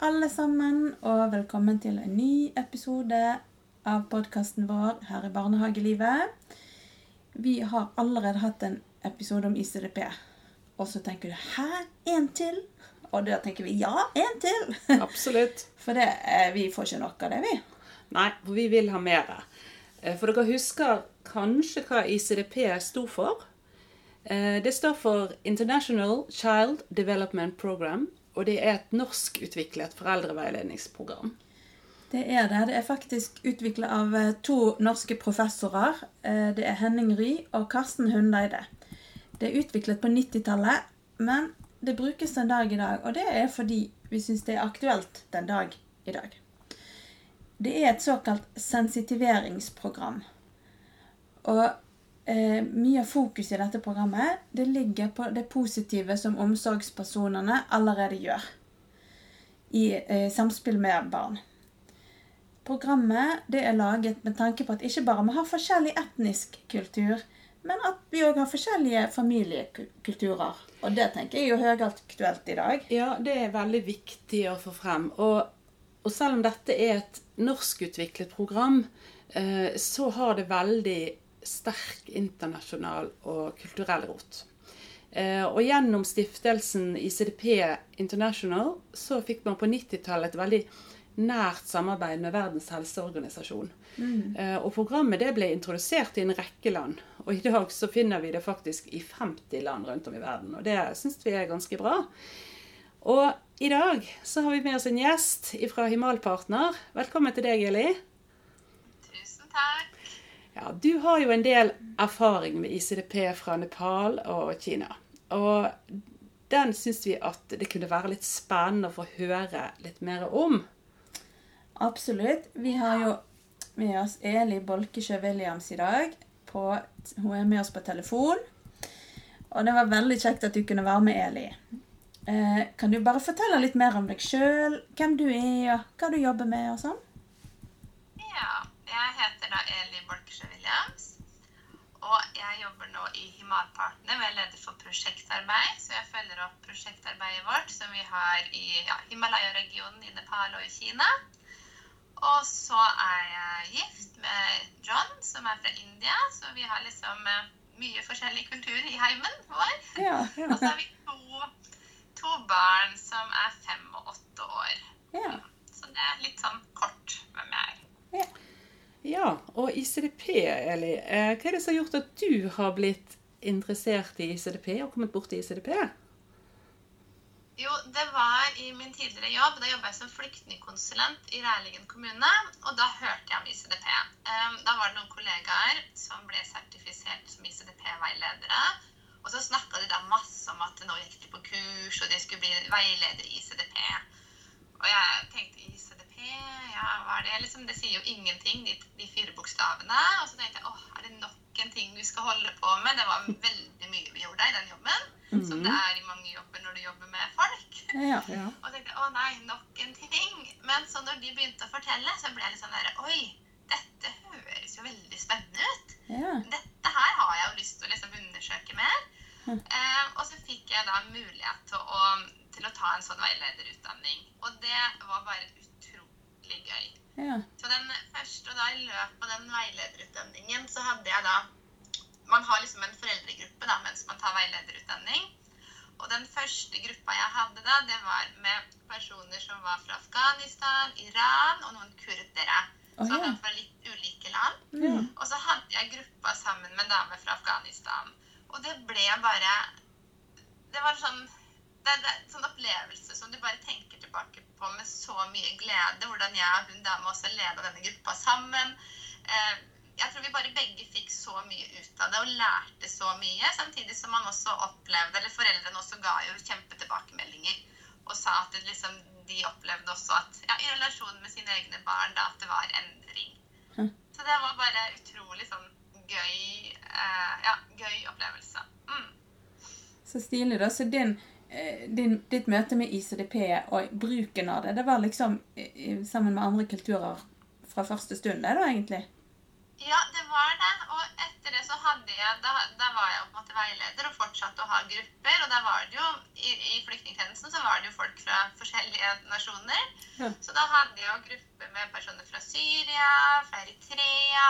alle sammen, og velkommen til en ny episode av podkasten vår her i Barnehagelivet. Vi har allerede hatt en episode om ICDP, og så tenker du 'hæ, en til?' Og da tenker vi 'ja, en til'. Absolutt. For det, eh, vi får ikke nok av det, vi. Nei, for vi vil ha mer. Eh, For dere husker kanskje hva ICDP sto for? Eh, Det står for International Child Development Program, og det er et norskutviklet foreldreveiledningsprogram. Det er det. Det er faktisk utvikla av eh, to norske professorer. Eh, Det er Henning Ry og Karsten Hundeide. Det er utviklet på 90-tallet, men det brukes den dag i dag. Og det er fordi vi syns det er aktuelt den dag i dag. Det er et såkalt sensitiveringsprogram. Og eh, mye av fokuset i dette programmet det ligger på det positive som omsorgspersonene allerede gjør i eh, samspill med barn. Programmet det er laget med tanke på at ikke bare vi har forskjellig etnisk kultur, men at vi òg har forskjellige familiekulturer. Og det tenker jeg er jo høyaktuelt i dag. Ja, det er veldig viktig å få frem. Og, og selv om dette er et norskutviklet program, eh, så har det veldig sterk internasjonal og kulturell rot. Eh, og gjennom stiftelsen ICDP International så fikk man på 90-tallet et veldig nært samarbeid med Verdens helseorganisasjon. Mm. og programmet det ble introdusert i en rekke land. Og i dag så finner vi det faktisk i 50 land rundt om i verden. Og det syns vi er ganske bra. Og i dag så har vi med oss en gjest fra Himalpartner. Velkommen til deg, Eli. Tusen takk. Ja, du har jo en del erfaring med ICDP fra Nepal og Kina. Og den syns vi at det kunne være litt spennende å få høre litt mer om. Absolutt. Vi har jo med oss Eli Bolkesjø Williams i dag. På, hun er med oss på telefon. Og det var veldig kjekt at du kunne være med, Eli. Eh, kan du bare fortelle litt mer om deg sjøl, hvem du er, og hva du jobber med og sånn? Ja, jeg heter da Eli Bolkesjø Williams. Og jeg jobber nå i Himalpartner, hvor jeg er leder for prosjektarbeid. Så jeg følger opp prosjektarbeidet vårt som vi har i ja, Himalaya-regionen i Nepal og i Kina. Og så er jeg gift med John, som er fra India, så vi har liksom eh, mye forskjellig kultur i heimen vår. Ja, Og så har vi to, to barn som er fem og åtte år. ja. Så det er litt sånn kort hvem jeg er. Ja, og ICDP, Eli. eh, Hva er det som har gjort at du har blitt interessert i ICDP og kommet borti ICDP? Jo, det var i min tidligere jobb. Da jobba jeg som flyktningkonsulent i Rælingen kommune. Og da hørte jeg om ICDP. Da var det noen kollegaer som ble sertifisert som ICDP-veiledere. Og så snakka de da masse om at nå gikk de på kurs, og de skulle bli veiledere i ICDP. Og jeg tenkte ICDP, ja, hva er det? Liksom, det sier jo ingenting, de, de fire bokstavene. Og så tenkte jeg åh, er det nok en ting vi skal holde på med? Det var veldig mye vi gjorde i den jobben. Som det er i mange jobber når du jobber med folk. Ja. Ja. Og tenkte å nei, nok en ting. Men så når de begynte å fortelle, så ble jeg litt sånn der Oi, dette høres jo veldig spennende ut. ja. Dette her har jeg jo lyst til å liksom undersøke mer. Eh, og så fikk jeg da mulighet til å, til å ta en sånn veilederutdanning. Og det var bare utrolig gøy. ja. Så den første, og da i løpet av den veilederutdanningen, så hadde jeg da Man har liksom en foreldregruppe da, mens man tar veilederutdanning. Og den første gruppa jeg hadde da, det var med personer som var fra Afghanistan, Iran og noen kurdere. Å, Så de fra litt ulike land. Ja. Og så hadde jeg gruppa sammen med en dame fra Afghanistan. Og det ble bare Det var sånn det, det, sånn opplevelse som du bare tenker tilbake på med så mye glede. Hvordan jeg og hun dama også leda denne gruppa sammen. Eh, jeg tror vi bare begge fikk så mye ut av det og lærte så mye. Samtidig som man også opplevde, eller foreldrene også ga jo kjempetilbakemeldinger og sa at det liksom, de opplevde også at ja, i relasjon med sine egne barn da, at det var endring. Hm. Så det var bare utrolig sånn gøy, eh, ja, gøy opplevelse. Mm. Så stilig, da. Så din, din, ditt møte med ICDP og bruken av det, det var liksom eh, sammen med andre kulturer fra første stund, det da, egentlig? Ja, det var det. Og etter det så hadde jeg, da, da var jeg på en måte veileder og fortsatte å ha grupper. Og da var det jo, i, i flyktningtjenesten så var det jo folk fra forskjellige nasjoner. Ja. Så da hadde jeg jo grupper med personer fra Syria, fra Eritrea,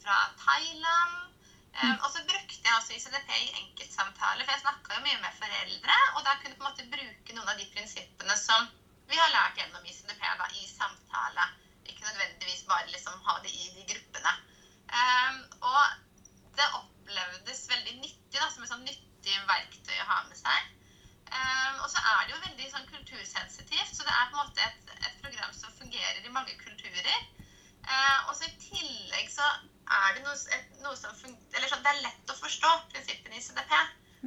fra Thailand. Um, og så brukte jeg også ICDP i enkeltsamtaler, for jeg snakka jo mye med foreldre. Og da kunne jeg på en måte bruke noen av de prinsippene som vi har lært gjennom ICDP da, i samtale. Ikke nødvendigvis bare liksom ha det i de gruppene. Um, og det opplevdes veldig nyttig, da, som et sånn nyttig verktøy å ha med seg. Um, og så er det jo veldig sånn kultursensitivt, så det er på en måte et, et program som fungerer i mange kulturer. Uh, og så i tillegg så er det noe, et, noe som fungerer Eller sånn, det er lett å forstå prinsippene i CDP.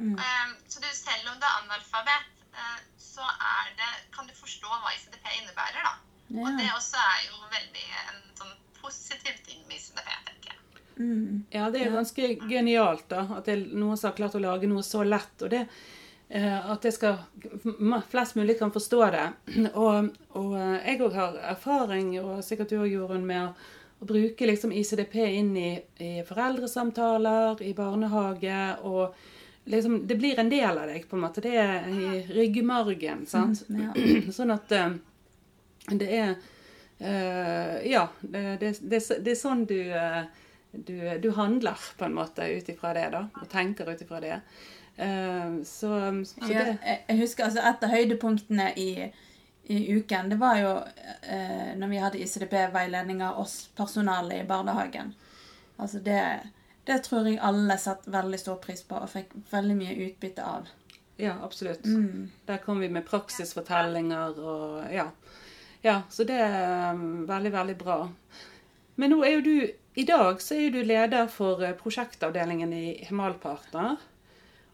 Mm. Um, så du, selv om du er analfabet, uh, så er det, kan du forstå hva ICDP innebærer, da. Og det Ja. også er jo veldig en sånn positiv ting med ICDP, tenker jeg. Mm. Ja, det er ganske genialt da, at det er noen som har klart å lage noe så lett. Og det, eh, at det skal, flest mulig kan forstå det. Og, og eh, jeg òg har erfaring, og sikkert du òg, Jorunn, med å, å bruke liksom ICDP inn i, i foreldresamtaler, i barnehage. og liksom, Det blir en del av deg, på en måte. Det er i ryggmargen. sant? Mm, ja. Sånn at eh, det er Ja, det, det, det, det er sånn du, du, du handler, på en måte, ut ifra det, da. Og tenker ut ifra det. Eh, så, så det jeg jeg husker altså et av høydepunktene i, i uken, det var jo eh, når vi hadde ICDP-veiledning av oss personalet i barnehagen. Altså det, det tror jeg alle satte veldig stor pris på og fikk veldig mye utbytte av. Ja, absolutt. Mm. Der kom vi med praksisfortellinger og ja. ja. Så det er um, veldig, veldig bra. Men nå er jo du I dag så er du leder for eh, prosjektavdelingen i Himalpartner.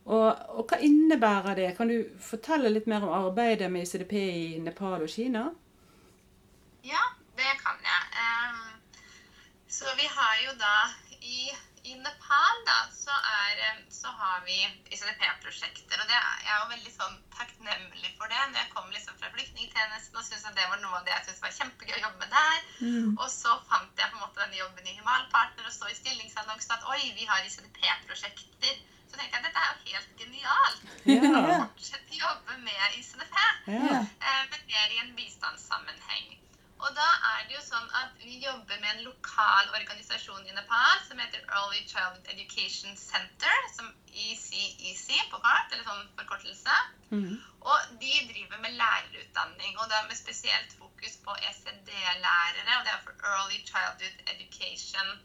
Og, og hva innebærer det? Kan du fortelle litt mer om arbeidet med ICDP i Nepal og Kina? Ja, det kan jeg. Um, så vi har jo da i, Nepal da, så, er, så har vi ICDP-prosjekter. Og det er, jeg er jo veldig sånn takknemlig for det. Når jeg kom liksom fra flyktningtjenesten og syntes det var noe av det jeg syntes var kjempegøy å jobbe med der. Mm. Og så fant jeg på en måte denne jobben i Himalpartner og så i stillingsannonsen at oi, vi har ICDP-prosjekter. Så tenkte jeg dette er jo helt genialt. Ja. Fortsette å jobbe med ICDP ja. eh, men mer i en bistandssammenheng. Og da er det jo sånn at vi jobber med en lokal organisasjon i Nepal som heter Early Childhood Education Center, som ECEC på kart, eller sånn forkortelse. Mhm. Og de driver med lærerutdanning, og da med spesielt fokus på ECD-lærere, og det er for Early Childhood Education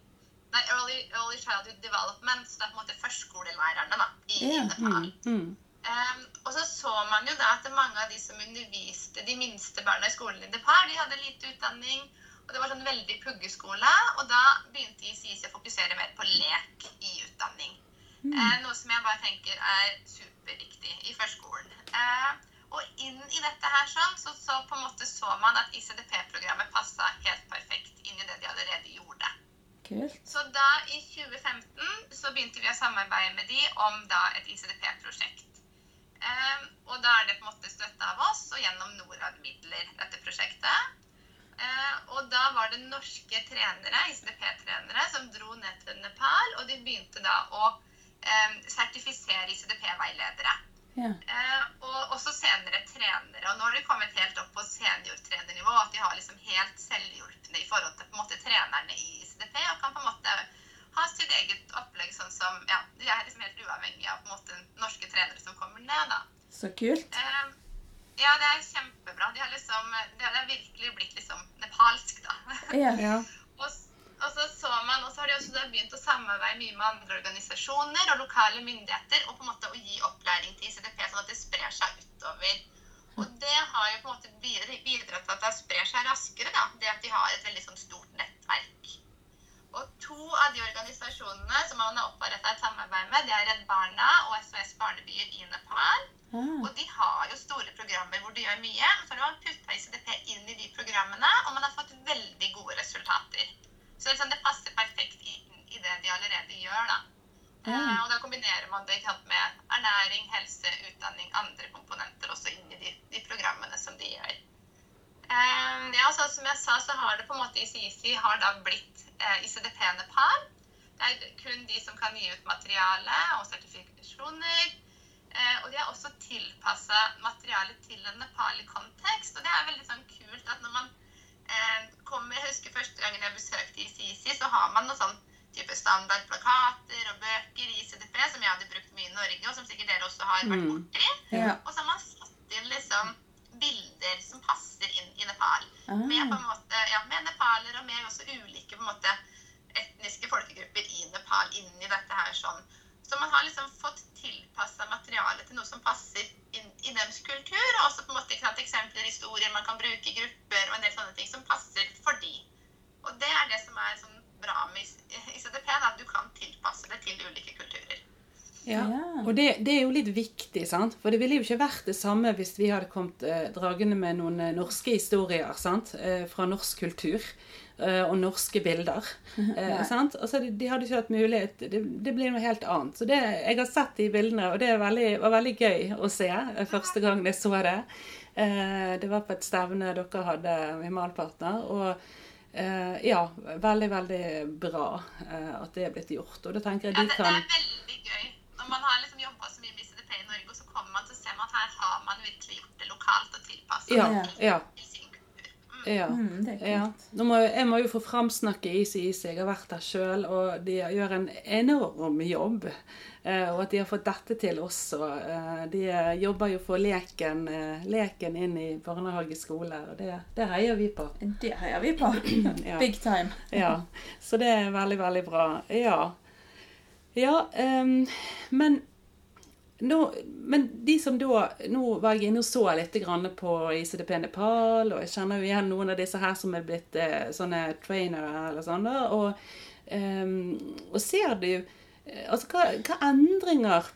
Nei, Early, early Childhood Development, så det er på en måte førskolelærerne da, i, yeah. Nepal. Mm. Mm. Um, og så så man jo da at mange av de som underviste de minste barna i skolen i Depar, de hadde lite utdanning. Og det var sånn veldig puggeskole. Og da begynte ICIC å fokusere mer på lek i utdanning. Eh, noe som jeg bare tenker er superviktig i førskolen. Uh, og inn i dette her sånn, så, så på en måte så man at ICDP-programmet passa helt perfekt inn i det de allerede gjorde. Kult. Så da i 2015 så begynte vi å samarbeide med de om da et ICDP-prosjekt. Ehm, og da er det på en måte støtta av oss og gjennom Norad-midler, dette prosjektet. Eh, og da var det norske trenere, ICDP-trenere, som dro ned til Nepal, og de begynte da å eh, sertifisere ICDP-veiledere. Ja. Eh, og også senere trenere. Og nå har de kommet helt opp på seniortrenernivå. At de har liksom helt selvhjulpne i forhold til på en måte trenerne i ICDP. Og kan på en måte ha sitt eget opplegg sånn som Ja, de er liksom helt uavhengig av på en måte norske trenere som kommer ned, da. Så kult. Eh, ja, det er kjempebra. De har liksom, det har virkelig blitt liksom nepalsk, da. Ja. Ja. Og, og så så man, og så har de også begynt å samarbeide mye med andre organisasjoner og lokale myndigheter og på en måte å gi opplæring til ICDP sånn at det sprer seg utover. Og det har jo på en måte bidratt til at det sprer seg raskere, da. Det at de har et veldig sånn stort nettverk. Og to av de organisasjonene som man har oppretta et samarbeid med, det er Redd Barna og SOS Barnebyer i Nepal. Mm. Og de har jo store programmer hvor de gjør mye. Så har man putta ICDP inn i de programmene, og man har fått veldig gode resultater. Så liksom, det passer perfekt inn i det de allerede gjør. da. Eh, og da kombinerer man det med ernæring, helse, utdanning, andre komponenter også inn i de, de programmene som de gjør. Eh, ja, så som jeg sa, så har det på en måte ICIC har da blitt eh, ICDP Nepal. Det er kun de som kan gi ut materiale og sertifikasjoner. Eh, og de har også tilpassa materialet til en nepali kontekst. Og det er veldig sånn kult at når man eh, kommer Jeg husker første gangen jeg besøkte ICICI, så har man noen sånn type standardplakater og bøker i ICDP som jeg hadde brukt mye i Norge, og som sikkert dere også har vært Mm. Yeah. Og så har man satt inn liksom bilder som passer inn i Nepal. Med, på Ah. en måte, ja, med nepaler og med også ulike på en måte, etniske folkegrupper i Nepal inni dette her sånn. Så man har liksom fått tilpassa materialet til noe som passer i deres kultur, og også på en måte sant, eksempler, historier man kan bruke i grupper og en del sånne ting som passer for de. Og det er det som er sånn bra med ICDP, at du kan tilpasse det til ulike. Ja. Og det, det er jo litt viktig, sant? For det ville jo ikke vært det samme hvis vi hadde kommet eh, dragende med noen eh, norske historier sant? Eh, fra norsk kultur eh, og norske bilder. Eh, sant? Altså, de, de hadde ikke hatt mulighet Det, det blir noe helt annet. Så det, jeg har sett de bildene, og det er veldig, var veldig gøy å se eh, første gang jeg så det. Eh, det var på et stevne dere hadde med Malpartner. og Eh, ja, veldig, veldig bra eh, at det er blitt gjort. Og da tenker jeg de kan er. Når man har liksom jobba så mye med ICDP i Norge, og så kommer man til å se at her har man virkelig gjort det lokalt og tilpassa Ja, det ja. til sin kultur. Mm. Ja. Mm, det ja. må, jeg må jo få framsnakke Easy. Jeg har vært der sjøl, og de gjør en enorm jobb. Eh, og at de har fått dette til også. Eh, de eh, jobber jo for leken, eh, leken inn i barnehage, skole, og det, det heier vi på. Det heier vi på. Big time. Ja, Så det er veldig, veldig bra. Ja. Ja, um, men nå, men de som da Nå var jeg inne og så litt på ICDP Nepal, og jeg kjenner jo igjen noen av disse her som er blitt eh, sånne trainere eller sånn. Og, um, og ser du eh, Altså, hva, hva endringer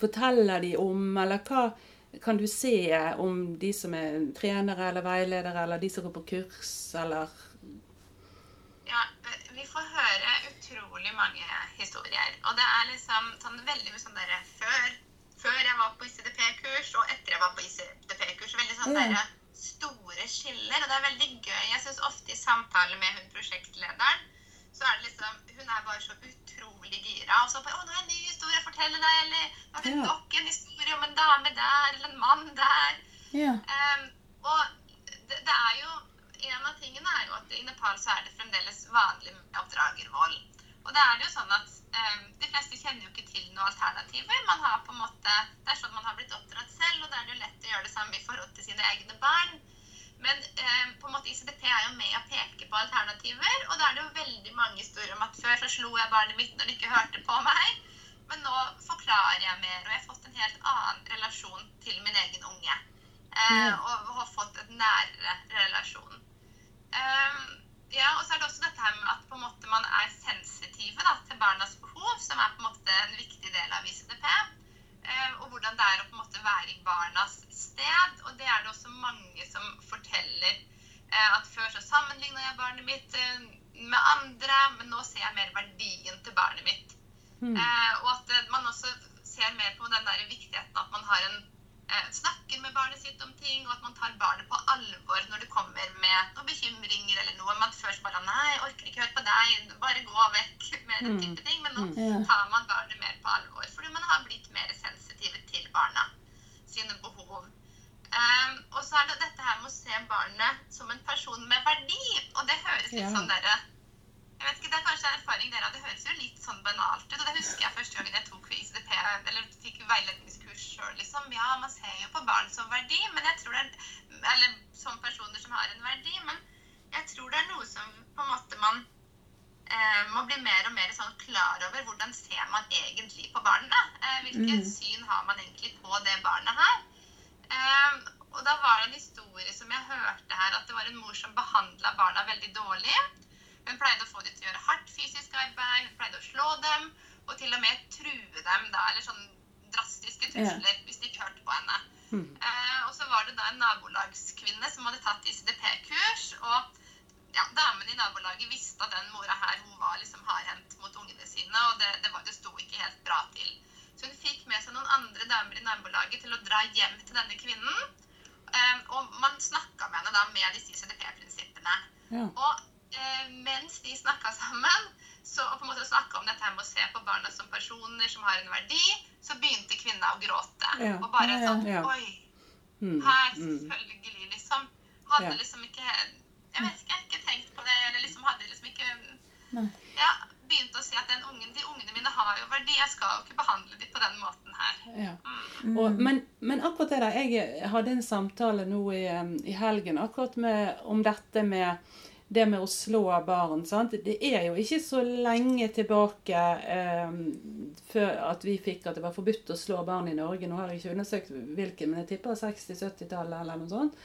forteller de om, eller hva kan du se om de som er trenere eller veiledere, eller de som går på kurs, eller får høre utrolig mange historier. Og det er liksom sånn veldig mye sånn derre før, før jeg var på ICDP-kurs, og etter jeg var på ICDP-kurs. Veldig sånn Ja. derre store skiller. Og det er veldig gøy. Jeg syns ofte i samtale med hun prosjektlederen, så er det liksom Hun er bare så utrolig gira. Og så bare 'Å, nå har jeg en ny historie å fortelle deg', eller 'Nå har du nok en historie om en dame der', eller 'en mann der'. Ja. Um, og det, det er jo En av tingene er jo at i Nepal så er det fremdeles vanlig med oppdragervold. Og det er jo sånn at ehm, de fleste kjenner jo ikke til noen alternativer. Man har på en måte, Det er sånn man har blitt oppdratt selv, og da er det jo lett å gjøre det samme i forhold til sine egne barn. Men ehm, på en måte ICDP er jo med å peke på alternativer, og da er det jo veldig mange historier om at før så slo jeg barnet mitt når det ikke hørte på meg. Men nå forklarer jeg mer, og jeg har fått en helt annen relasjon til min egen unge. Eh, og har fått en nærere relasjon. Ehm, ja, og så er det også dette her med at på en måte man er sensitive da, til barnas behov, som er på en måte en viktig del av ICDP. Eh, og hvordan det er å på en måte være i barnas sted. Og det er det også mange som forteller eh, at før så sammenligna jeg barnet mitt eh, med andre, men nå ser jeg mer verdien til barnet mitt. Mm. og at eh, man også ser mer på den der viktigheten at man har en snakker med barnet sitt om ting, og at man tar barnet på alvor når det kommer med noen bekymringer eller noe. Man først bare 'Nei, jeg orker ikke høre på deg. Bare gå vekk.' med den type ting. Men nå tar man barnet mer på alvor, fordi man har blitt mer sensitive til barna sine behov. Um, og så er det dette her med å se barnet som en person med verdi. Og det høres litt Ja. sånn derre jeg vet ikke, Det er kanskje en erfaring dere har. Det høres jo litt sånn banalt ut. og Det husker jeg første gangen jeg tok ICDP, eller fikk veiledningskurs sjøl. Liksom. Ja, man ser jo på barn som verdi, men jeg tror det er, eller som personer som har en verdi. Men jeg tror det er noe som på en måte man eh, må bli mer og mer sånn klar over. Hvordan ser man egentlig på barna? Eh, hvilket Mm. syn har man egentlig på det barnet her? Eh, og da var det en historie som jeg hørte her, at det var en mor som behandla barna veldig dårlig. Hun pleide å få dem til å gjøre hardt fysisk arbeid, hun pleide å slå dem, og til og med true dem, da, eller sånn drastiske trusler hvis de ikke hørte på henne. Mm. Eh, og så var det da en nabolagskvinne som hadde tatt ICDP-kurs, og ja, damen i nabolaget visste at den mora her hun var liksom hardhendt mot ungene sine, og det, det, var, det sto ikke helt bra til. Så hun fikk med seg noen andre damer i nabolaget til å dra hjem til denne kvinnen. Eh, og man snakka med henne da med disse ICDP-prinsippene. Ja. Og eh, mens de snakka sammen, så å på en måte snakke om dette her med å se på barna som personer som har en verdi, så begynte kvinna å gråte. Ja. Og bare Ja, ja. sånn Ja. Oi, Mm, her, mm. selvfølgelig, liksom. Hadde liksom ikke Jeg vet ikke, ikke tenkt på det, eller liksom hadde liksom ikke Ja, begynte å si at den ungen, de ungene mine har jo verdi, jeg skal jo ikke behandle dem på den måten her. Ja. Mm. Og, men, men akkurat det der Jeg hadde en samtale nå i, i helgen akkurat med, om dette med det med å slå barn. Sant? Det er jo ikke så lenge tilbake eh, før at vi fikk at det var forbudt å slå barn i Norge. Nå har jeg ikke undersøkt hvilken, men jeg tipper 60-70-tallet eller noe sånt.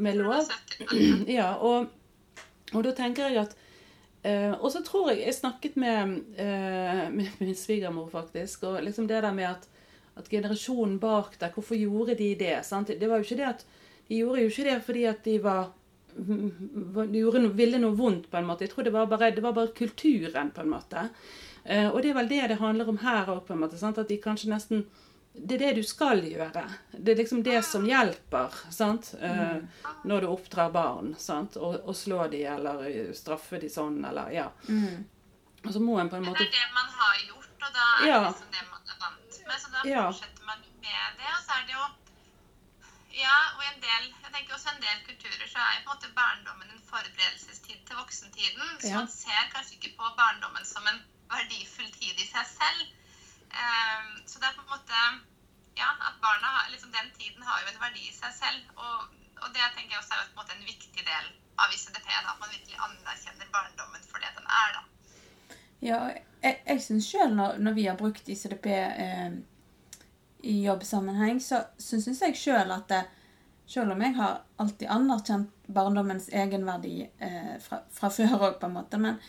Med lov. Ja, og, og da tenker jeg at eh, Og så tror jeg jeg snakket med, eh, med min svigermor, faktisk, og liksom det der med at, at generasjonen bak der, hvorfor gjorde de det? Sant? Det var jo ikke det at De gjorde jo ikke det fordi at de var gjorde noe, ville noe vondt, på en måte. Jeg tror det var bare, det var bare kulturen, på en måte. Eh, og det er vel det det handler om her òg, på en måte. Sant? At de kanskje nesten Det er det du skal gjøre. Det er liksom det som hjelper sant? Eh, når du oppdrar barn. Sant? Og, og slå de eller eh, straffe de sånn, eller ja. Mm. Og så må en på en måte det er det man har gjort, og da er Ja. det liksom det man er vant med. Så da Ja. fortsetter man med det. Og så er det jo Ja, og en del jeg tenker også en del kulturer så er jo på en måte barndommen en forberedelsestid til voksentiden. Så Ja. man ser kanskje ikke på barndommen som en verdifull tid i seg selv. Um, så det er på en måte Ja, at barna liksom Den tiden har jo en verdi i seg selv. Og, og det tenker jeg også er på en en viktig del av ICDP. Da, at man virkelig anerkjenner barndommen for det den er, da. Ja, jeg, jeg syns sjøl når, når vi har brukt ICDP eh, i jobbsammenheng, så, så syns jeg sjøl at det, selv om jeg har alltid anerkjent barndommens egenverdi eh, fra, fra før òg, på en måte, men,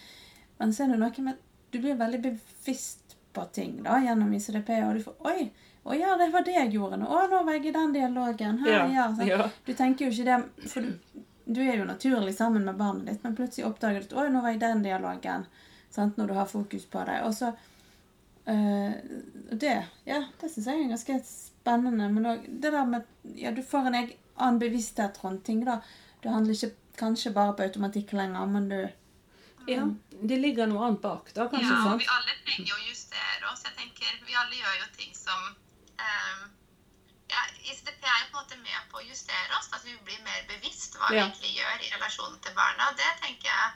men så er det noe med Du blir veldig bevisst på ting da, gjennom ICDP, og du får Oi! Å ja, det var det jeg gjorde nå. Å, nå var jeg i den dialogen. Her, ja, Ja. Du tenker jo ikke det For du, du er jo naturlig sammen med barnet ditt, men plutselig oppdager du at 'Oi, nå var jeg i den dialogen'. Sant? Når du har fokus på det. Og så eh, Det ja, det syns jeg er ganske spennende. Men òg det der med Ja, du får en annen bevissthet rundt ting, da. Det handler ikke kanskje bare på automatikk lenger, men du Ja, det ligger noe annet bak, da, kanskje. Ja, sant? vi alle trenger å justere oss. Jeg tenker, Vi alle gjør jo ting som um, ja, ICDP er jo på en måte med på å justere oss. At vi blir mer bevisst hva vi Ja. egentlig gjør i relasjonen til barna. Det tenker jeg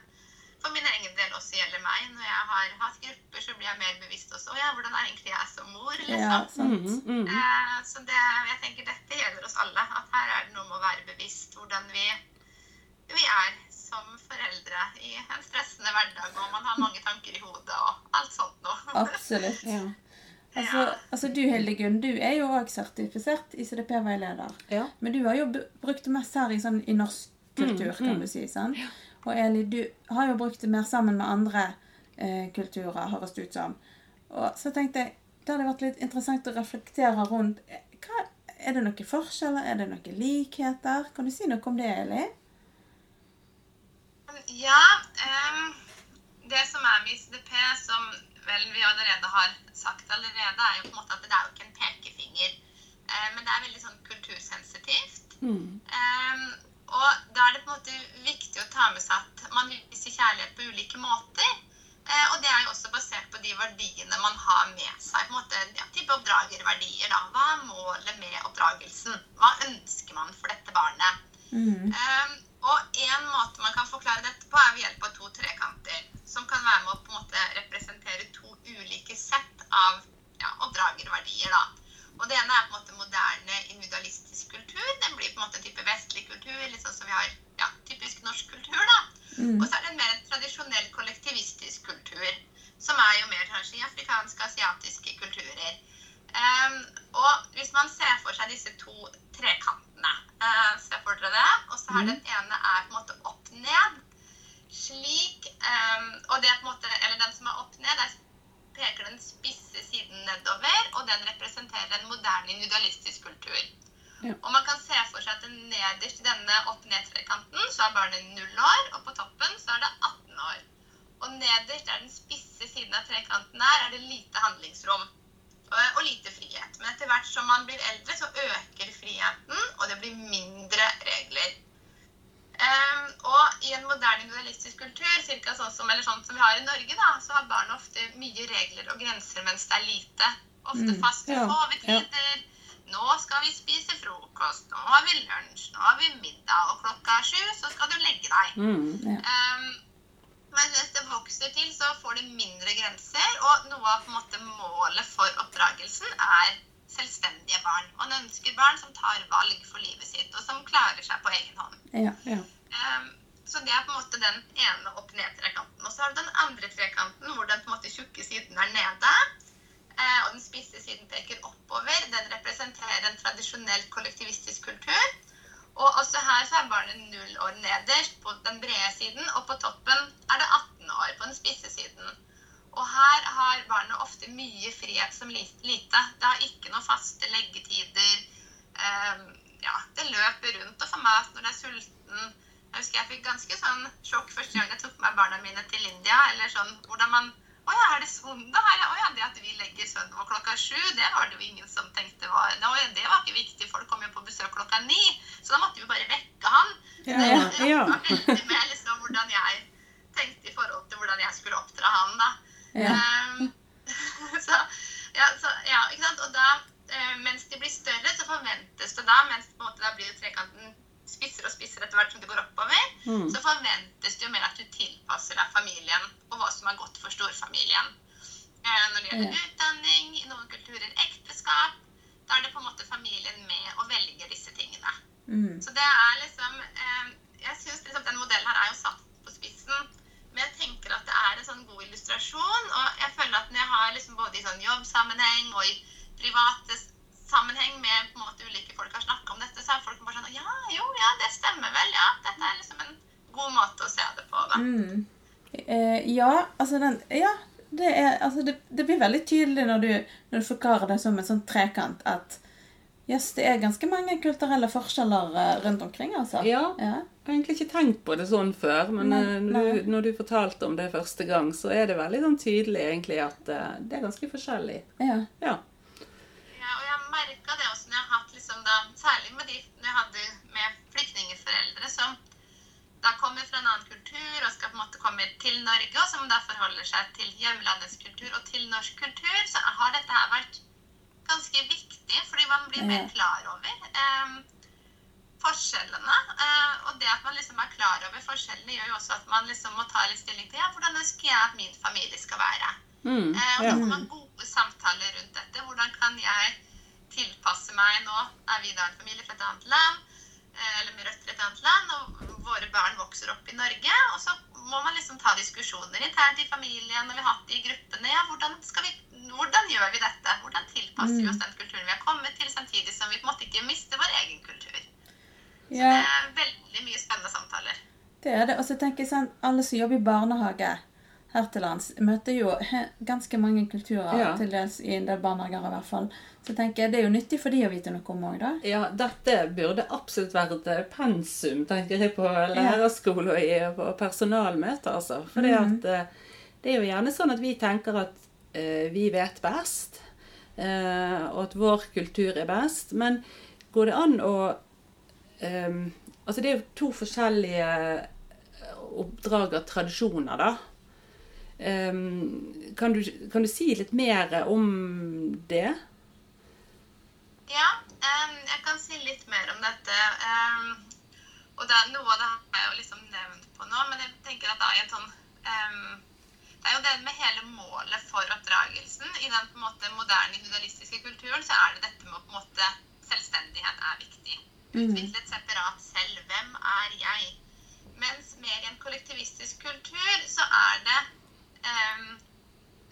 for min egen del også gjelder meg. Når jeg har hatt grupper, så blir jeg mer bevisst også. Ja, hvordan er egentlig jeg som mor? Ja, liksom. sant. mm, mm. Eh, så det, jeg tenker dette gjelder oss alle. At her er det noe med å være bevisst hvordan vi, vi er som foreldre i en stressende hverdag, og man har mange tanker i hodet og alt sånt noe. Absolutt. Ja. Altså, altså du Hildegunn, du er jo òg sertifisert ICDP-veileder. Ja. Men du har jo brukt det mest her i, sånn, i norsk kultur, Mm, kan mm. du si. sant? Og Eli, du har jo brukt det mer sammen med andre eh, kulturer, høres det ut som. Og så tenkte jeg det hadde vært litt interessant å reflektere rundt eh, hva, Er det noen forskjeller? Er det noen likheter? Kan du si noe om det, Eli? Ja, Um, det som er med ICDP, som vel vi allerede har sagt allerede, er jo på en måte at det er jo ikke en pekefinger. Eh, men det er veldig sånn kultursensitivt. Mm. Ehm, og da er det på en måte viktig å ta med seg at man viser kjærlighet på ulike måter. Eh, og det er jo også basert på de verdiene man har med seg. på en måte, ja, type oppdragerverdier. da. Hva er målet med oppdragelsen? Hva ønsker man for dette barnet? Mm. Eh, og en måte man kan forklare dette på, er ved hjelp av to trekanter. Som kan være med å på en måte representere to ulike sett av ja, oppdragerverdier. da. Og Det ene er på en måte moderne individualistisk kultur. Den blir på en måte en type vestlig kultur, litt sånn som vi har ja, typisk norsk kultur. da. Mm. Og så er det en mer tradisjonell kollektivistisk kultur, som er jo mer kanskje i afrikanske, asiatiske kulturer. Um, og hvis man ser for seg disse to trekantene, uh, se for dere det, og så er den ene er på en måte opp-ned, slik um, Og det er på en måte, eller den som er opp-ned, der peker den spisse siden nedover, og den representerer en moderne individualistisk kultur. Ja. Og man kan se for seg at nederst i denne opp-ned-trekanten så er barnet 0 år, og på toppen så er det 18 år. Og nederst der den spisse siden av trekanten er, er det lite handlingsrom og, og lite frihet. Men etter hvert som man blir eldre, så øker friheten, og det blir mindre regler. Um, og i en moderne individualistisk kultur, cirka sånn som, eller sånn som vi har i Norge, da, så har barn ofte mye regler og grenser mens det er lite. Ofte Mm, faste ja, sovetider. Nå skal vi spise frokost, nå har vi lunsj, nå har vi middag, og klokka er sju så skal du legge deg. Mm. Um, men mens det vokser til, så får det mindre grenser, og noe av måte, målet for oppdragelsen er selvstendige barn. Man ønsker barn som tar valg for livet sitt, og som klarer seg på egen hånd. Ja. Ja. Um, så det er på en måte den ene opp-ned-trekanten. Og så har du den andre trekanten hvor den på en måte tjukke siden er nede. eh, Og den spisse siden peker oppover. Den representerer en tradisjonell kollektivistisk kultur. Og også her så er barnet null år nederst på den brede siden, og på toppen er det 18 år på den spisse siden. Og her har barnet ofte mye frihet som lite. Det har ikke noen faste leggetider. Um, ja, det løper rundt og får mat når det er sulten. Jeg husker jeg fikk ganske sånn sjokk første gang jeg tok med barna mine til India. Eller sånn hvordan man Å ja, er det sånn da? Er det, å ja, det at vi legger sønnen vår klokka sju, det var det jo ingen som tenkte var Å ja, det var ikke viktig, folk kom jo på besøk klokka ni. Så da måtte vi bare vekke han. Ja, ja, det var veldig med liksom hvordan jeg tenkte i forhold til hvordan jeg skulle oppdra han, da. Ja. Ehm, så, ja, så, ja, ikke sant? Og da, eh, mens de blir større, så forventes det da, mens på en måte da blir trekanten spissere og spissere etter hvert som det går oppover, Mm. så forventes det jo mer at du tilpasser deg familien og hva som er godt for storfamilien. Eh, når det gjelder utdanning, i noen kulturer ekteskap, da er det på en måte familien med å velge disse tingene. Mm. Så det er liksom eh, Jeg syns liksom den modellen her er jo satt på spissen. Men jeg tenker at det er en sånn god illustrasjon. Og jeg føler at når jeg har liksom både i sånn jobbsammenheng og i private sammenheng med på en måte ulike folk har snakka om dette, så er folk bare sånn Ja, jo, ja, det stemmer vel. Ja, dette er liksom en god måte å se det på, da. Mm. Eh, ja, altså den Ja, det er Altså, det, det blir veldig tydelig når du, når du forklarer det som en sånn trekant at Yes, det er ganske mange kulturelle forskjeller eh, rundt omkring, altså. Ja. Ja. Jeg har egentlig ikke tenkt på det sånn før, men Nei, nei. når, du, når du fortalte om det første gang, så er det veldig sånn tydelig egentlig at uh, det er ganske forskjellig. ja. Ja. Ja, og jeg merka det også når jeg har hatt liksom da, Særlig med de når jeg hadde med flyktningforeldre som da kommer fra en annen kultur og skal på en måte komme til Norge, og som da forholder seg til hjemlandets kultur og til norsk kultur, så har dette her vært ganske viktig, fordi man blir mer klar over eh, forskjellene. Eh, og det at man liksom er klar over forskjellene, gjør jo også at man liksom må ta litt stilling til ja, hvordan ønsker jeg at min familie skal være. Mm, Eh, og da får man gode samtaler rundt dette. Hvordan kan jeg tilpasse meg nå? Er vi da en familie fra et annet land? eh, Eller med røtter i et annet land? Og våre barn vokser opp i Norge. Og så må man liksom ta diskusjoner internt i familien, og vi har hatt det i gruppene. Ja, hvordan, skal vi, hvordan gjør vi dette? Hvordan tilpasser vi oss den kulturen vi har kommet til, samtidig som vi på en måte ikke mister vår egen kultur? Ja. Det er veldig mye spennende samtaler. Det er det. Og så tenker jeg sånn, alle som jobber i barnehage her til lands, møter jo ganske mange kulturer, Ja. til dels i en del barnehager i hvert fall. Så tenker jeg det er jo nyttig for de å vite noe om òg, da. Ja, dette burde absolutt vært eh, pensum, tenker jeg, på lærerskole og i- på personalmøter, altså. For Mhm. det er jo gjerne sånn at vi tenker at eh, vi vet best, eh, og at vår kultur er best. Men går det an å eh, Altså, det er jo to forskjellige oppdrag av tradisjoner, da. Um, kan, du, kan du si litt mer om det? Ja, um, jeg kan si litt mer om dette. og det, noe av det har jeg jo liksom nevnt på nå, men jeg tenker at da i en sånn Det er jo det med hele målet for oppdragelsen. I den på en måte moderne individualistiske kulturen så er det dette med på en måte Selvstendighet er viktig. Utvikle et separat selv. Hvem er jeg? Mens mer i en kollektivistisk kultur så er det um,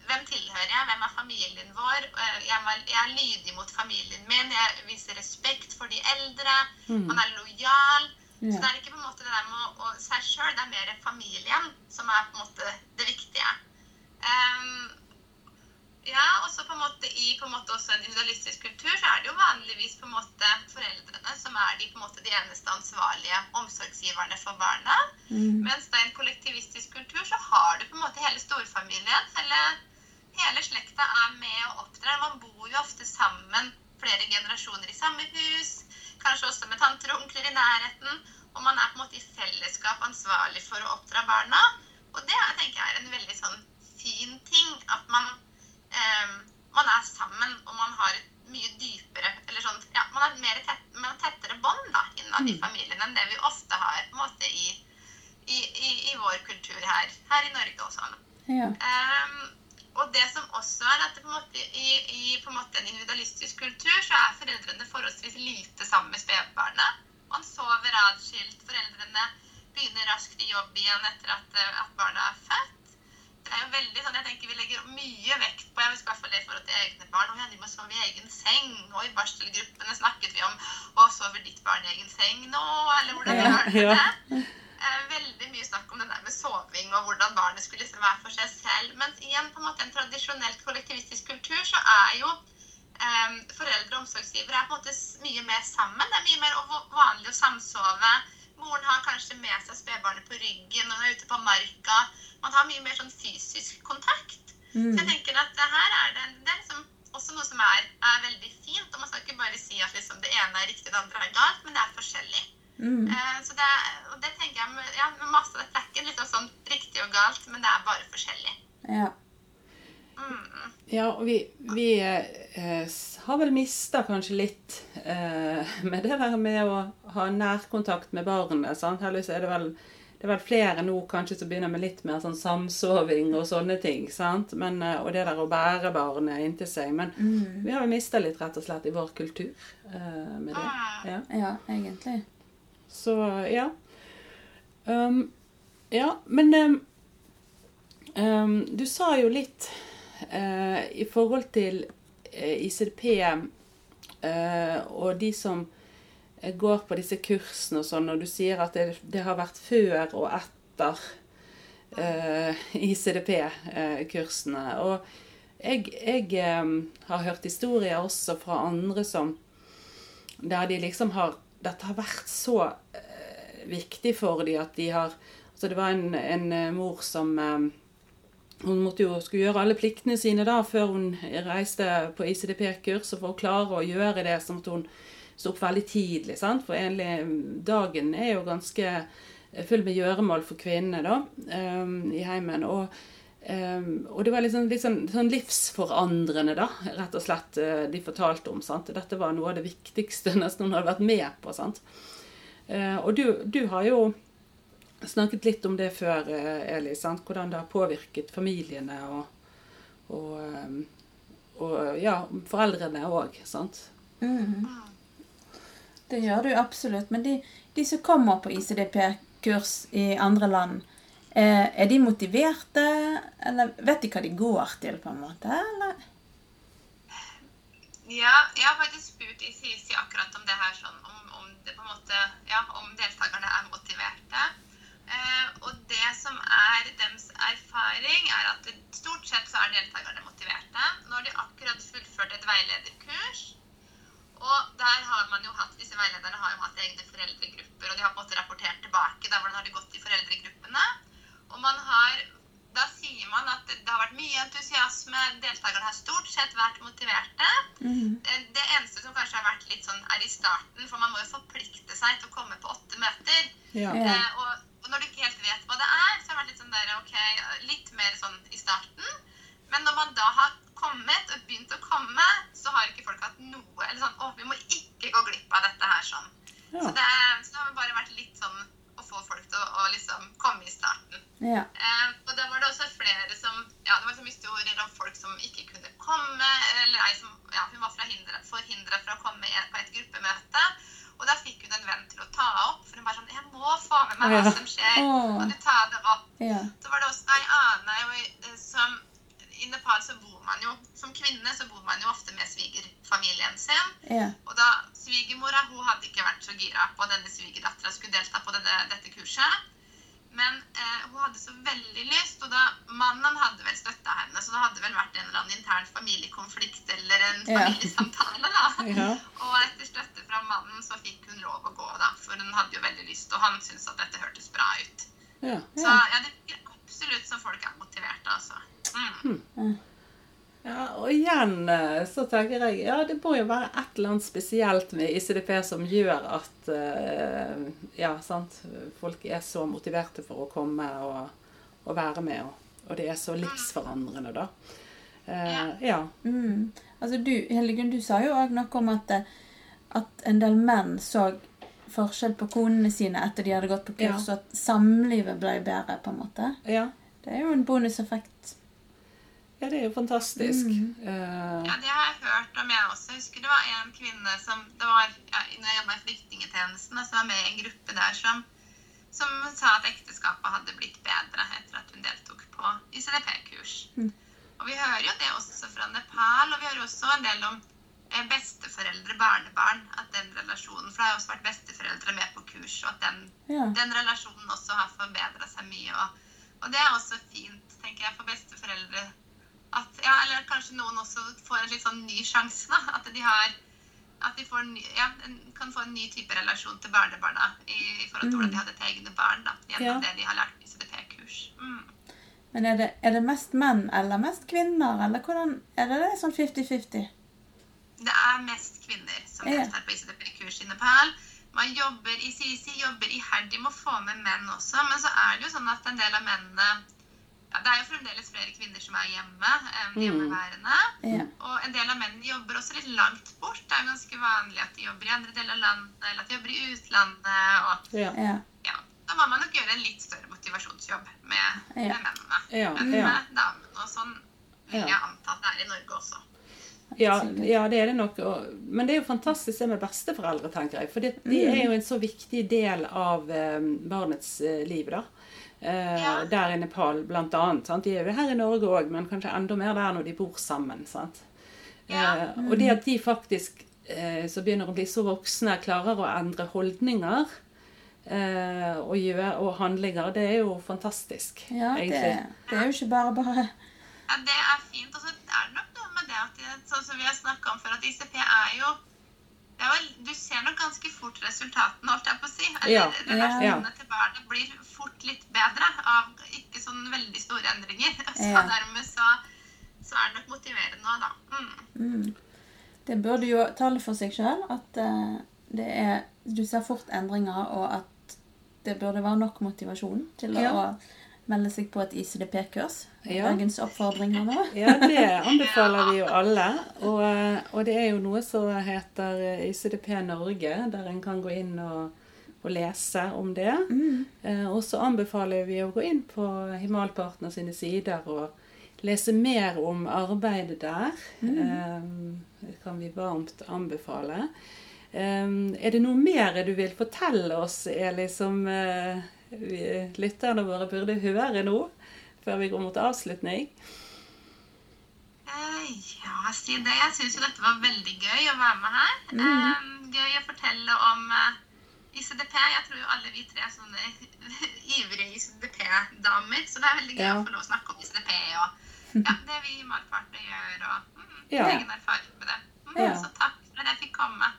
hvem tilhører jeg? Hvem er familien vår? Eh, Jeg, er lydig mot familien min. Jeg viser respekt for de eldre. Man er lojal. Så det er ikke på en måte det der med å, seg sjøl, det er mer familien som er på en måte det viktige. Em, ja, og så på en måte i på en måte også en individualistisk kultur så er det jo vanligvis på en måte foreldrene som er de på en måte de eneste ansvarlige omsorgsgiverne for barna. Mm. Mens da i en kollektivistisk kultur så har du på en måte hele storfamilien. Hele, hele slekta er med og oppdrar. Man bor jo ofte sammen flere generasjoner i samme hus. Kanskje også med tanter og onkler i nærheten. Og man er på en måte i fellesskap ansvarlig for å oppdra barna. Og det er, tenker jeg er en veldig sånn fin ting. At man, eh, man er sammen, og man har et mye dypere eller sånn, ja, Man har mer tett, tettere bånd da, innad i familien enn det vi ofte har på en måte i, i, i, i vår kultur her, her i Norge og sånn. Ja. Ehm, og det som også er at det på en måte, i, i på en måte en individualistisk kultur så er foreldrene forholdsvis lite sammen med spedbarnet. Man sover atskilt. Foreldrene begynner raskt i jobb igjen etter at, eh, at barna er født. Det er jo veldig sånn, jeg tenker Vi legger mye vekt på jeg i hvert fall det i forhold til egne barn. De må sove i egen seng. Og i barselgruppene snakket vi om å sover ditt barn i egen seng nå? Eller hvordan Ja, gjør det ja. veldig mye snakk om det der med soving og hvordan barnet skulle liksom være for seg selv. Mens igjen på en måte en tradisjonelt kollektivistisk kultur så er jo eh, foreldre og omsorgsgivere er på en måte mye mer sammen. Det er mye mer vanlig å samsove. Moren har kanskje med seg spedbarnet på ryggen når hun er ute på marka. Man har mye mer sånn fysisk kontakt. Så jeg tenker at det her er det, det er liksom også noe som er, er veldig fint. Og man skal ikke bare si at liksom det ene er riktig, det andre er galt, men det er forskjellig. Mm. Eh, så det, og det tenker jeg med, ja, med masse Det er ikke liksom sånn riktig og galt, men det er bare forskjellig. Ja. Mm. Ja, og vi, vi eh, har vel mista kanskje litt eh, med det der med å ha nærkontakt med barnet. sant? Heldigvis er det vel det er vel flere nå kanskje som begynner med litt mer sånn samsoving og sånne ting. sant? Men, eh, og det der å bære barnet inntil seg. Men vi har jo mista litt rett og slett i vår kultur eh, med det. Ja. ja, egentlig. Så ja. Um, ja, men um, um, du sa jo litt uh, i forhold til ICDP eh, og de som eh, går på disse kursene og sånn, og du sier at det, det har vært før og etter eh, ICDP-kursene. og jeg, jeg eh, har hørt historier også fra andre som der de liksom har Dette har vært så eh, viktig for dem at de har Altså det var en, en eh, mor som eh, Hun måtte jo skulle gjøre alle pliktene sine da før hun reiste på ICDP-kurs. Og for å klare å gjøre det, så måtte hun stå opp veldig tidlig. sant? For egentlig dagen er jo ganske full med gjøremål for kvinnene da, um, i heimen. Og Um, og det var liksom, litt sånn, sånn livsforandrende, da, rett og slett, eh, de fortalte om. sant? Dette var noe av det viktigste nesten hun hadde vært med på. sant? Uh, og du, du har jo snakket litt om det før, eh, Eli. sant? Hvordan det har påvirket familiene og, og, eh, og ja, foreldrene òg. sant? Mm. Det gjør du absolutt. Men de, de som kommer på ICDP-kurs i andre land, eh, er de motiverte? Eller vet de hva de går til, på en måte? Eller? Ja, jeg har faktisk spurt ICIC akkurat om det her, sånn, om, om, det på en måte, ja, om deltakerne er motiverte. Eh, og det som er deres erfaring, er at det, stort sett så er deltakerne motiverte. Nå har de akkurat fullført et veilederkurs. Og der har man jo hatt, disse veilederne har jo hatt egne foreldregrupper, og de har på en måte rapportert tilbake da, hvordan har det gått i foreldregruppene. Og man har, da sier man at det, har vært mye entusiasme, deltakerne har stort sett vært motiverte. Mm. Det eneste som kanskje har vært litt sånn, er i starten, for man må jo forplikte seg til å komme på åtte møter. Ja. Eh, og, og når du ikke helt vet hva det er, så har det vært litt sånn der, ok, litt mer sånn i starten. Men når man da har kommet og begynt å komme, så har ikke folk hatt noe Eller sånn Å, vi må ikke gå glipp av dette her sånn. Ja. Så, det, så det har bare vært litt sånn å få folk til å, å liksom komme i starten. Ja. Eh, og da var det også flere som Ja, det var liksom historier om folk som ikke kunne komme, eller ei som ja, hun var forhindra fra å komme på et gruppemøte. Og da fikk hun en venn til å ta opp, for hun var sånn Jeg må få med meg hva som skjer. Åh. Kan du ta det opp? Ja. Så var det også ei annen som I Nepal så bor man jo Som kvinne så bor man jo ofte med svigerfamilien sin. Ja. Og da svigermora hun hadde ikke vært så gira på at denne svigerdattera skulle delta på denne, dette kurset. Men eh, hun hadde så veldig lyst, og da mannen hadde vel støtta henne. Så det hadde vel vært en eller annen intern familiekonflikt eller en familiesamtale. da. Ja. Og etter støtte fra mannen så fikk hun lov å gå, da. For hun hadde jo veldig lyst, og han syntes at dette hørtes bra ut. Ja. Så ja, det virker absolutt som folk er motiverte, altså. Mm. Ja, og igjen eh, så tenker jeg ja, det må jo være et eller annet spesielt med ICDP som gjør at eh, ja, sant, folk er så motiverte for å komme og, og være med, og, og, det er så livsforandrende, da. Eh, ja. Mm. Altså du, Hildegunn, du sa jo òg noe om at, at en del menn så forskjell på konene sine etter de hadde gått på kurs, ja. og at samlivet ble bedre, på en måte. Ja. Det er jo en bonuseffekt. Ja, det er jo fantastisk. Mm. Uh, ja, det har jeg hørt om, jeg også. Jeg husker det var en kvinne som det var, ja, når jeg jobba i Flyktningetjenesten, som var med i en gruppe der som, som, sa at ekteskapet hadde blitt bedre etter at hun deltok på ICDP-kurs. Mm. Og vi hører jo det også fra Nepal, og vi hører også en del om eh, besteforeldre, barnebarn. At den relasjonen For det har jo også vært besteforeldre med på kurs, og at den, ja. den relasjonen også har forbedra seg mye. Og, og, det er også fint, tenker jeg, for besteforeldre at Ja, eller kanskje noen også får en litt sånn ny sjanse, da. At de har at de ny, ja, kan få en ny type relasjon til barnebarna i, i forhold til mm. hvordan de hadde til egne barn. da, Gjennom ja. det de har lært i CDP-kurs. Mm. Men er det, er det, mest menn eller mest kvinner, eller hvordan Er det, det sånn 50-50? Det er mest kvinner som deltar på ICDP-kurs i Nepal. Man jobber, i ICIC jobber iherdig med å få med menn også, men så er det jo sånn at en del av mennene ja, det er jo fremdeles flere kvinner som er hjemme enn mm. hjemmeværende. Mm. Yeah. Og en del av mennene jobber også litt langt bort. Det er jo ganske vanlig at de jobber i andre deler av landet, eller at de jobber i utlandet. Og, yeah. ja. Da må man nok gjøre en litt større motivasjonsjobb med, med mennene enn med damene. Og sånn vil jeg anta at det er i Norge også. Ja, ja, det er det nok. Men det er jo fantastisk det med besteforeldre, tenker jeg. For de mm. er jo en så viktig del av eh, barnets eh, liv, da. Eh, ja. Der i Nepal, annet. De er jo her i Norge òg, men kanskje enda mer der når de bor sammen. Sant? Ja. Eh, og det at de faktisk, eh, som begynner å bli så voksne, klarer å endre holdninger eh, og, gjøre, og, handlinger, det er jo fantastisk. Ja, det, det, er jo ikke bare bare. Ja, det er fint. Og så er det nok noe med det at sånn som vi har snakka om før, at ICP er jo Vel, du ser nok ganske fort resultatene, holdt jeg på å si. Eller ja. relasjonene ja. til barnet blir fort litt bedre av ikke sånn veldig store endringer. Så ja. dermed så, så, er det nok motiverende òg, da. Mm. Mm. Det burde jo tale for seg sjøl at uh, det er Du ser fort endringer, og at det burde være nok motivasjon til å melde seg på et ICDP-kurs. Ja. Dagens oppfordring her nå. ja, det anbefaler vi jo alle. Og, og, det er jo noe som heter ICDP Norge, der en kan gå inn og, og lese om det. Mm. Eh, og så anbefaler vi å gå inn på Himalpartner sine sider og lese mer om arbeidet der. Mm. Eh, det kan vi varmt anbefale. Eh, er det noe mer du vil fortelle oss, Eli, som lytterne våre burde høre nå, før vi går mot avslutning? Eh, ja, si det. Jeg syns jo dette var veldig gøy å være med her. Mm. Gøy å fortelle om uh, ICDP. Jeg tror jo alle vi tre er sånne ivrige ICDP-damer. Så det er veldig gøy ja. å få lov å snakke om ICDP og ja, det vi i Malpartner gjør, og mm, ja. egen erfaring med det. Mm, ja. Så takk for at jeg fikk komme.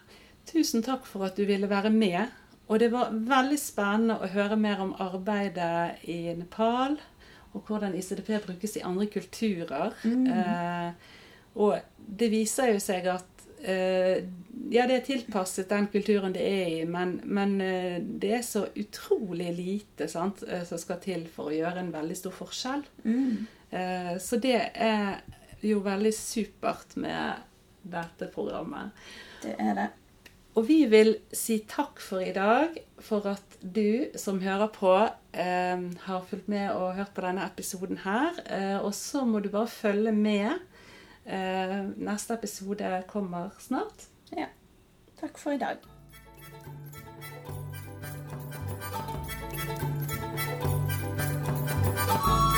Tusen takk for at du ville være med. Og det var veldig spennende å høre mer om arbeidet i Nepal, og hvordan ICDP brukes i andre kulturer. Mm. Eh, og det viser jo seg at eh, ja, det er tilpasset den kulturen det er i, men, men eh, det er så utrolig lite sant, eh, som skal til for å gjøre en veldig stor forskjell. Mm. Eh, så det er jo veldig supert med dette programmet. Det er det. Og vi vil si takk for i dag, for at du som hører på, eh, har fulgt med og hørt på denne episoden her. Eh, og så må du bare følge med. Eh, neste episode kommer snart. Ja. Takk for i dag. thank